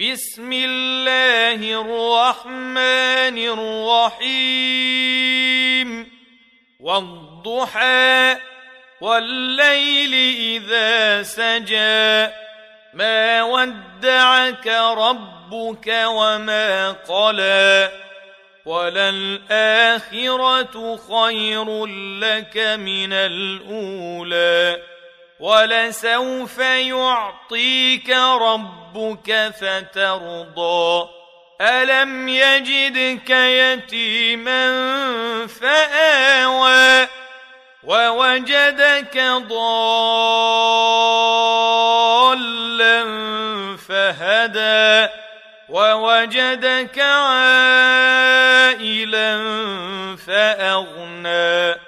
بسم الله الرحمن الرحيم. والضحى والليل إذا سجى. ما ودعك ربك وما قلى. وللآخرة خير لك من الأولى. ولسوف يعطيك ربك فترضى. ألم يجدك يتيما فآوى ووجدك ضالا فهدى ووجدك عائلا فأغنى.